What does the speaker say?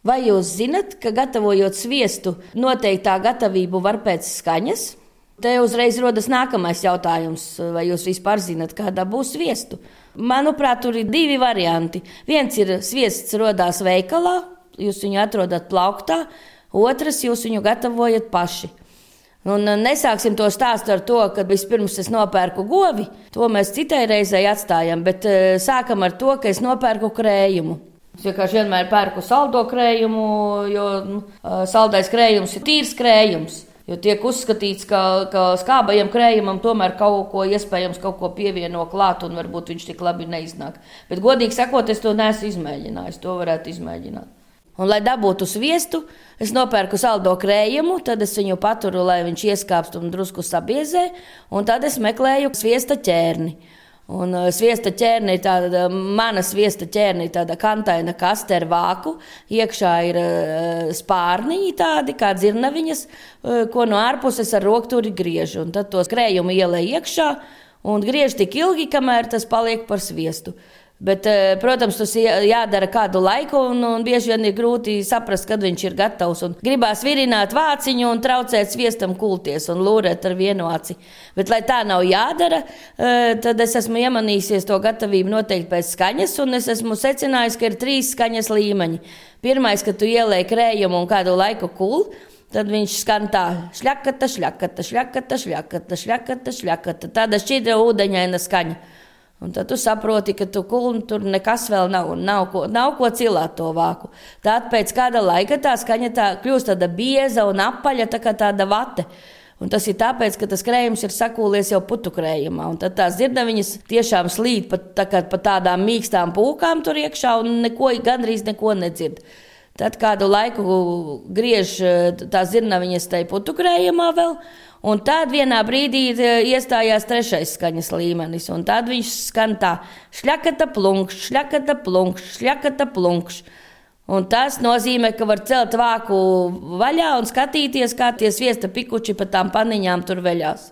Vai jūs zinat, ka gatavojot sviestu, noteiktā gatavību var pēc skaņas? Te uzreiz rodas nākamais jautājums, vai jūs vispār zinat, kādā būs sviestu? Manuprāt, tur ir divi varianti. Viens ir sviests rodās veikalā, jūs viņu atrodat plauktā, otrs jūs viņu gatavojat paši. Un nesāksim to stāstu ar to, ka vispirms es nopērku govi. To mēs citai reizei atstājam, bet sākam ar to, ka es nopērku krējumu. Es vienkārši vienmēr pērku saldo krējumu, jo nu, saldais krējums ir tīrs krējums. Jo tiek uzskatīts, ka, ka skābajam krējumam tomēr kaut ko iespējams kaut ko pievieno klāt, un varbūt viņš tik labi neiznāk. Bet, godīgi sakot, es to neesmu izmēģinājis. To varētu izmēģināt. Un, lai dabūtu sviestu, es nopērku saldo krējumu, tad es viņu paturu, lai viņš ieskāpst un drusku sabiezē, un tad es meklēju sviesta ķērni. Un uh, sviesta ķērnī, tāda mana sviesta ķērnī, tāda kantaina kaste ar vāku. Iekšā ir uh, spārniņi tādi kā dzirnaviņas, uh, ko no ārpuses ar rokturi griež. Un tad tos krējumu ielē iekšā un griež tik ilgi, kamēr tas paliek par sviestu. Bet, eh, protams, tas jādara kādu laiku, un, un bieži vien ir grūti saprast, kad viņš ir gatavs. Un gribās virināt vāciņu un traucēt sviestam kulties un lūrēt ar vienu aci. Bet, lai tā nav jādara, eh, tad es esmu iemanījusies to gatavību noteikti pēc skaņas, un es esmu secinājis, ka ir trīs skaņas līmeņi. Pirmais, kad tu ieliek krējumu un kādu laiku kulu. Tad viņš skan tā, šļakata, šļakata, šļakata, šļakata, šļakata, šļakata. Tāda šķidra ūdeņaina skaņa. Un tad tu saproti, ka tu kulni tur nekas vēl nav, un nav ko, nav ko cilāt to vāku. Tad pēc kāda laika tā skaņa tā kļūst tāda bieza un apaļa, tā kā tāda vate. Un tas ir tāpēc, ka tas krējums ir sakūlies jau putu krējumā. Un tad tās dzirdaviņas tiešām slīd pat tā pa tādām mīkstām pūkām tur iekšā un neko, gandrīz neko nedzird. Tad kādu laiku griež tās dzirdaviņas tajā putu krējumā vēl. Un tad vienā brīdī e, iestājās trešais skaņas līmenis, un tad viņš skan tā: šļakata plunkš, šļakata plunkš, šļakata plunkš. Un tas nozīmē, ka var celt vāku vaļā un skatīties, kā tie sviesta pikuči pa tām paniņām tur veļās.